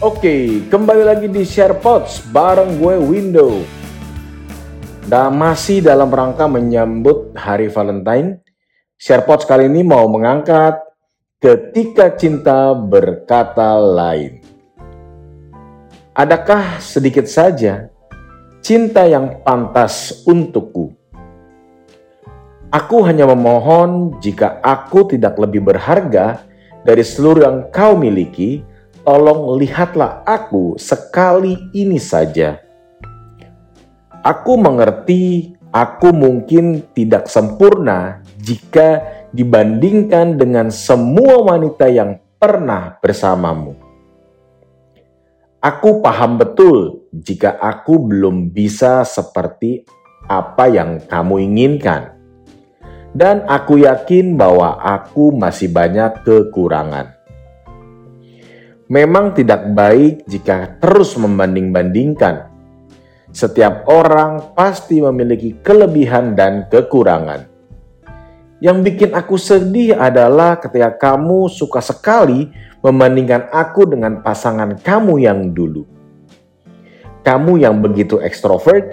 Oke, kembali lagi di SharePods bareng gue Window. Dan masih dalam rangka menyambut Hari Valentine, SharePods kali ini mau mengangkat ketika cinta berkata lain. Adakah sedikit saja cinta yang pantas untukku? Aku hanya memohon jika aku tidak lebih berharga dari seluruh yang kau miliki, tolong lihatlah aku sekali ini saja. Aku mengerti aku mungkin tidak sempurna jika dibandingkan dengan semua wanita yang pernah bersamamu. Aku paham betul jika aku belum bisa seperti apa yang kamu inginkan. Dan aku yakin bahwa aku masih banyak kekurangan. Memang tidak baik jika terus membanding-bandingkan. Setiap orang pasti memiliki kelebihan dan kekurangan. Yang bikin aku sedih adalah ketika kamu suka sekali membandingkan aku dengan pasangan kamu yang dulu. Kamu yang begitu ekstrovert,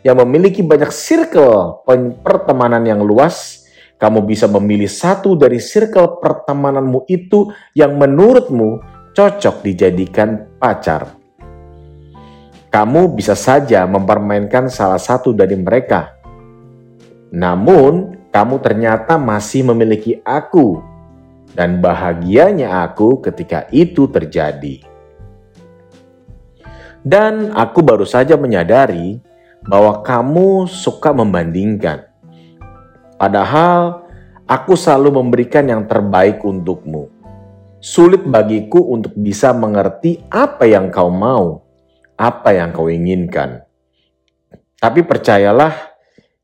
yang memiliki banyak circle pertemanan yang luas, kamu bisa memilih satu dari circle pertemananmu itu yang menurutmu cocok dijadikan pacar. Kamu bisa saja mempermainkan salah satu dari mereka. Namun, kamu ternyata masih memiliki aku, dan bahagianya aku ketika itu terjadi. Dan aku baru saja menyadari bahwa kamu suka membandingkan. Padahal aku selalu memberikan yang terbaik untukmu sulit bagiku untuk bisa mengerti apa yang kau mau, apa yang kau inginkan. Tapi percayalah,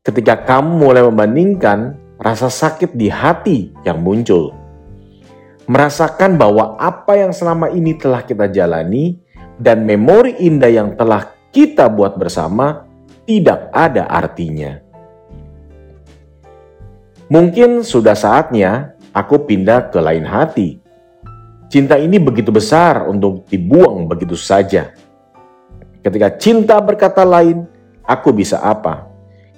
ketika kamu mulai membandingkan, rasa sakit di hati yang muncul. Merasakan bahwa apa yang selama ini telah kita jalani dan memori indah yang telah kita buat bersama tidak ada artinya. Mungkin sudah saatnya aku pindah ke lain hati Cinta ini begitu besar untuk dibuang begitu saja. Ketika cinta berkata lain, aku bisa apa?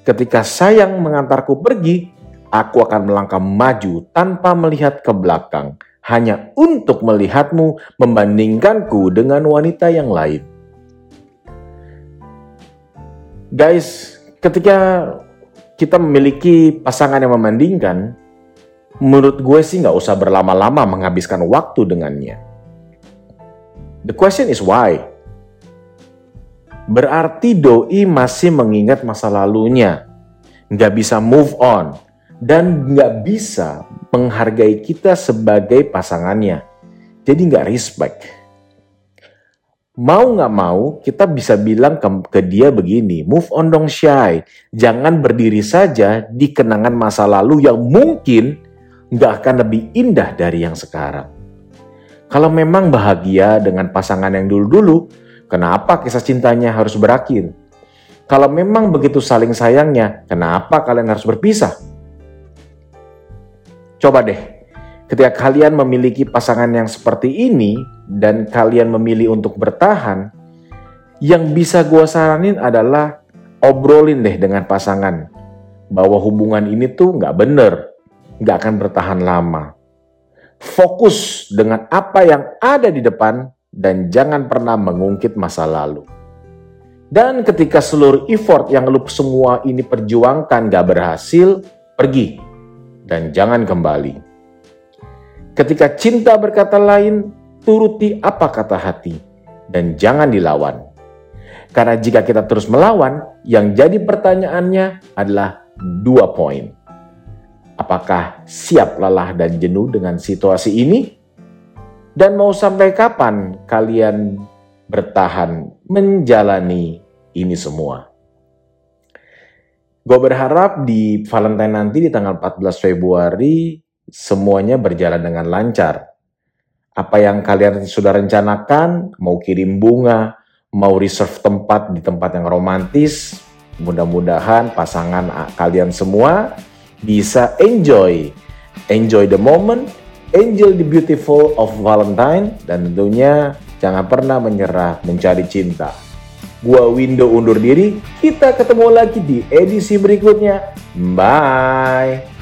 Ketika sayang mengantarku pergi, aku akan melangkah maju tanpa melihat ke belakang, hanya untuk melihatmu membandingkanku dengan wanita yang lain. Guys, ketika kita memiliki pasangan yang membandingkan, menurut gue sih nggak usah berlama-lama menghabiskan waktu dengannya. The question is why? Berarti doi masih mengingat masa lalunya, nggak bisa move on, dan nggak bisa menghargai kita sebagai pasangannya. Jadi nggak respect. Mau nggak mau, kita bisa bilang ke, ke dia begini, move on dong Shy. Jangan berdiri saja di kenangan masa lalu yang mungkin nggak akan lebih indah dari yang sekarang. Kalau memang bahagia dengan pasangan yang dulu-dulu, kenapa kisah cintanya harus berakhir? Kalau memang begitu saling sayangnya, kenapa kalian harus berpisah? Coba deh, ketika kalian memiliki pasangan yang seperti ini dan kalian memilih untuk bertahan, yang bisa gue saranin adalah obrolin deh dengan pasangan bahwa hubungan ini tuh nggak bener, nggak akan bertahan lama. Fokus dengan apa yang ada di depan dan jangan pernah mengungkit masa lalu. Dan ketika seluruh effort yang lu semua ini perjuangkan gak berhasil, pergi dan jangan kembali. Ketika cinta berkata lain, turuti apa kata hati dan jangan dilawan. Karena jika kita terus melawan, yang jadi pertanyaannya adalah dua poin. Apakah siap lelah dan jenuh dengan situasi ini? Dan mau sampai kapan kalian bertahan menjalani ini semua? Gue berharap di Valentine nanti di tanggal 14 Februari semuanya berjalan dengan lancar. Apa yang kalian sudah rencanakan, mau kirim bunga, mau reserve tempat di tempat yang romantis, mudah-mudahan pasangan kalian semua bisa enjoy enjoy the moment enjoy the beautiful of Valentine dan tentunya jangan pernah menyerah mencari cinta. Gua Window undur diri, kita ketemu lagi di edisi berikutnya. Bye.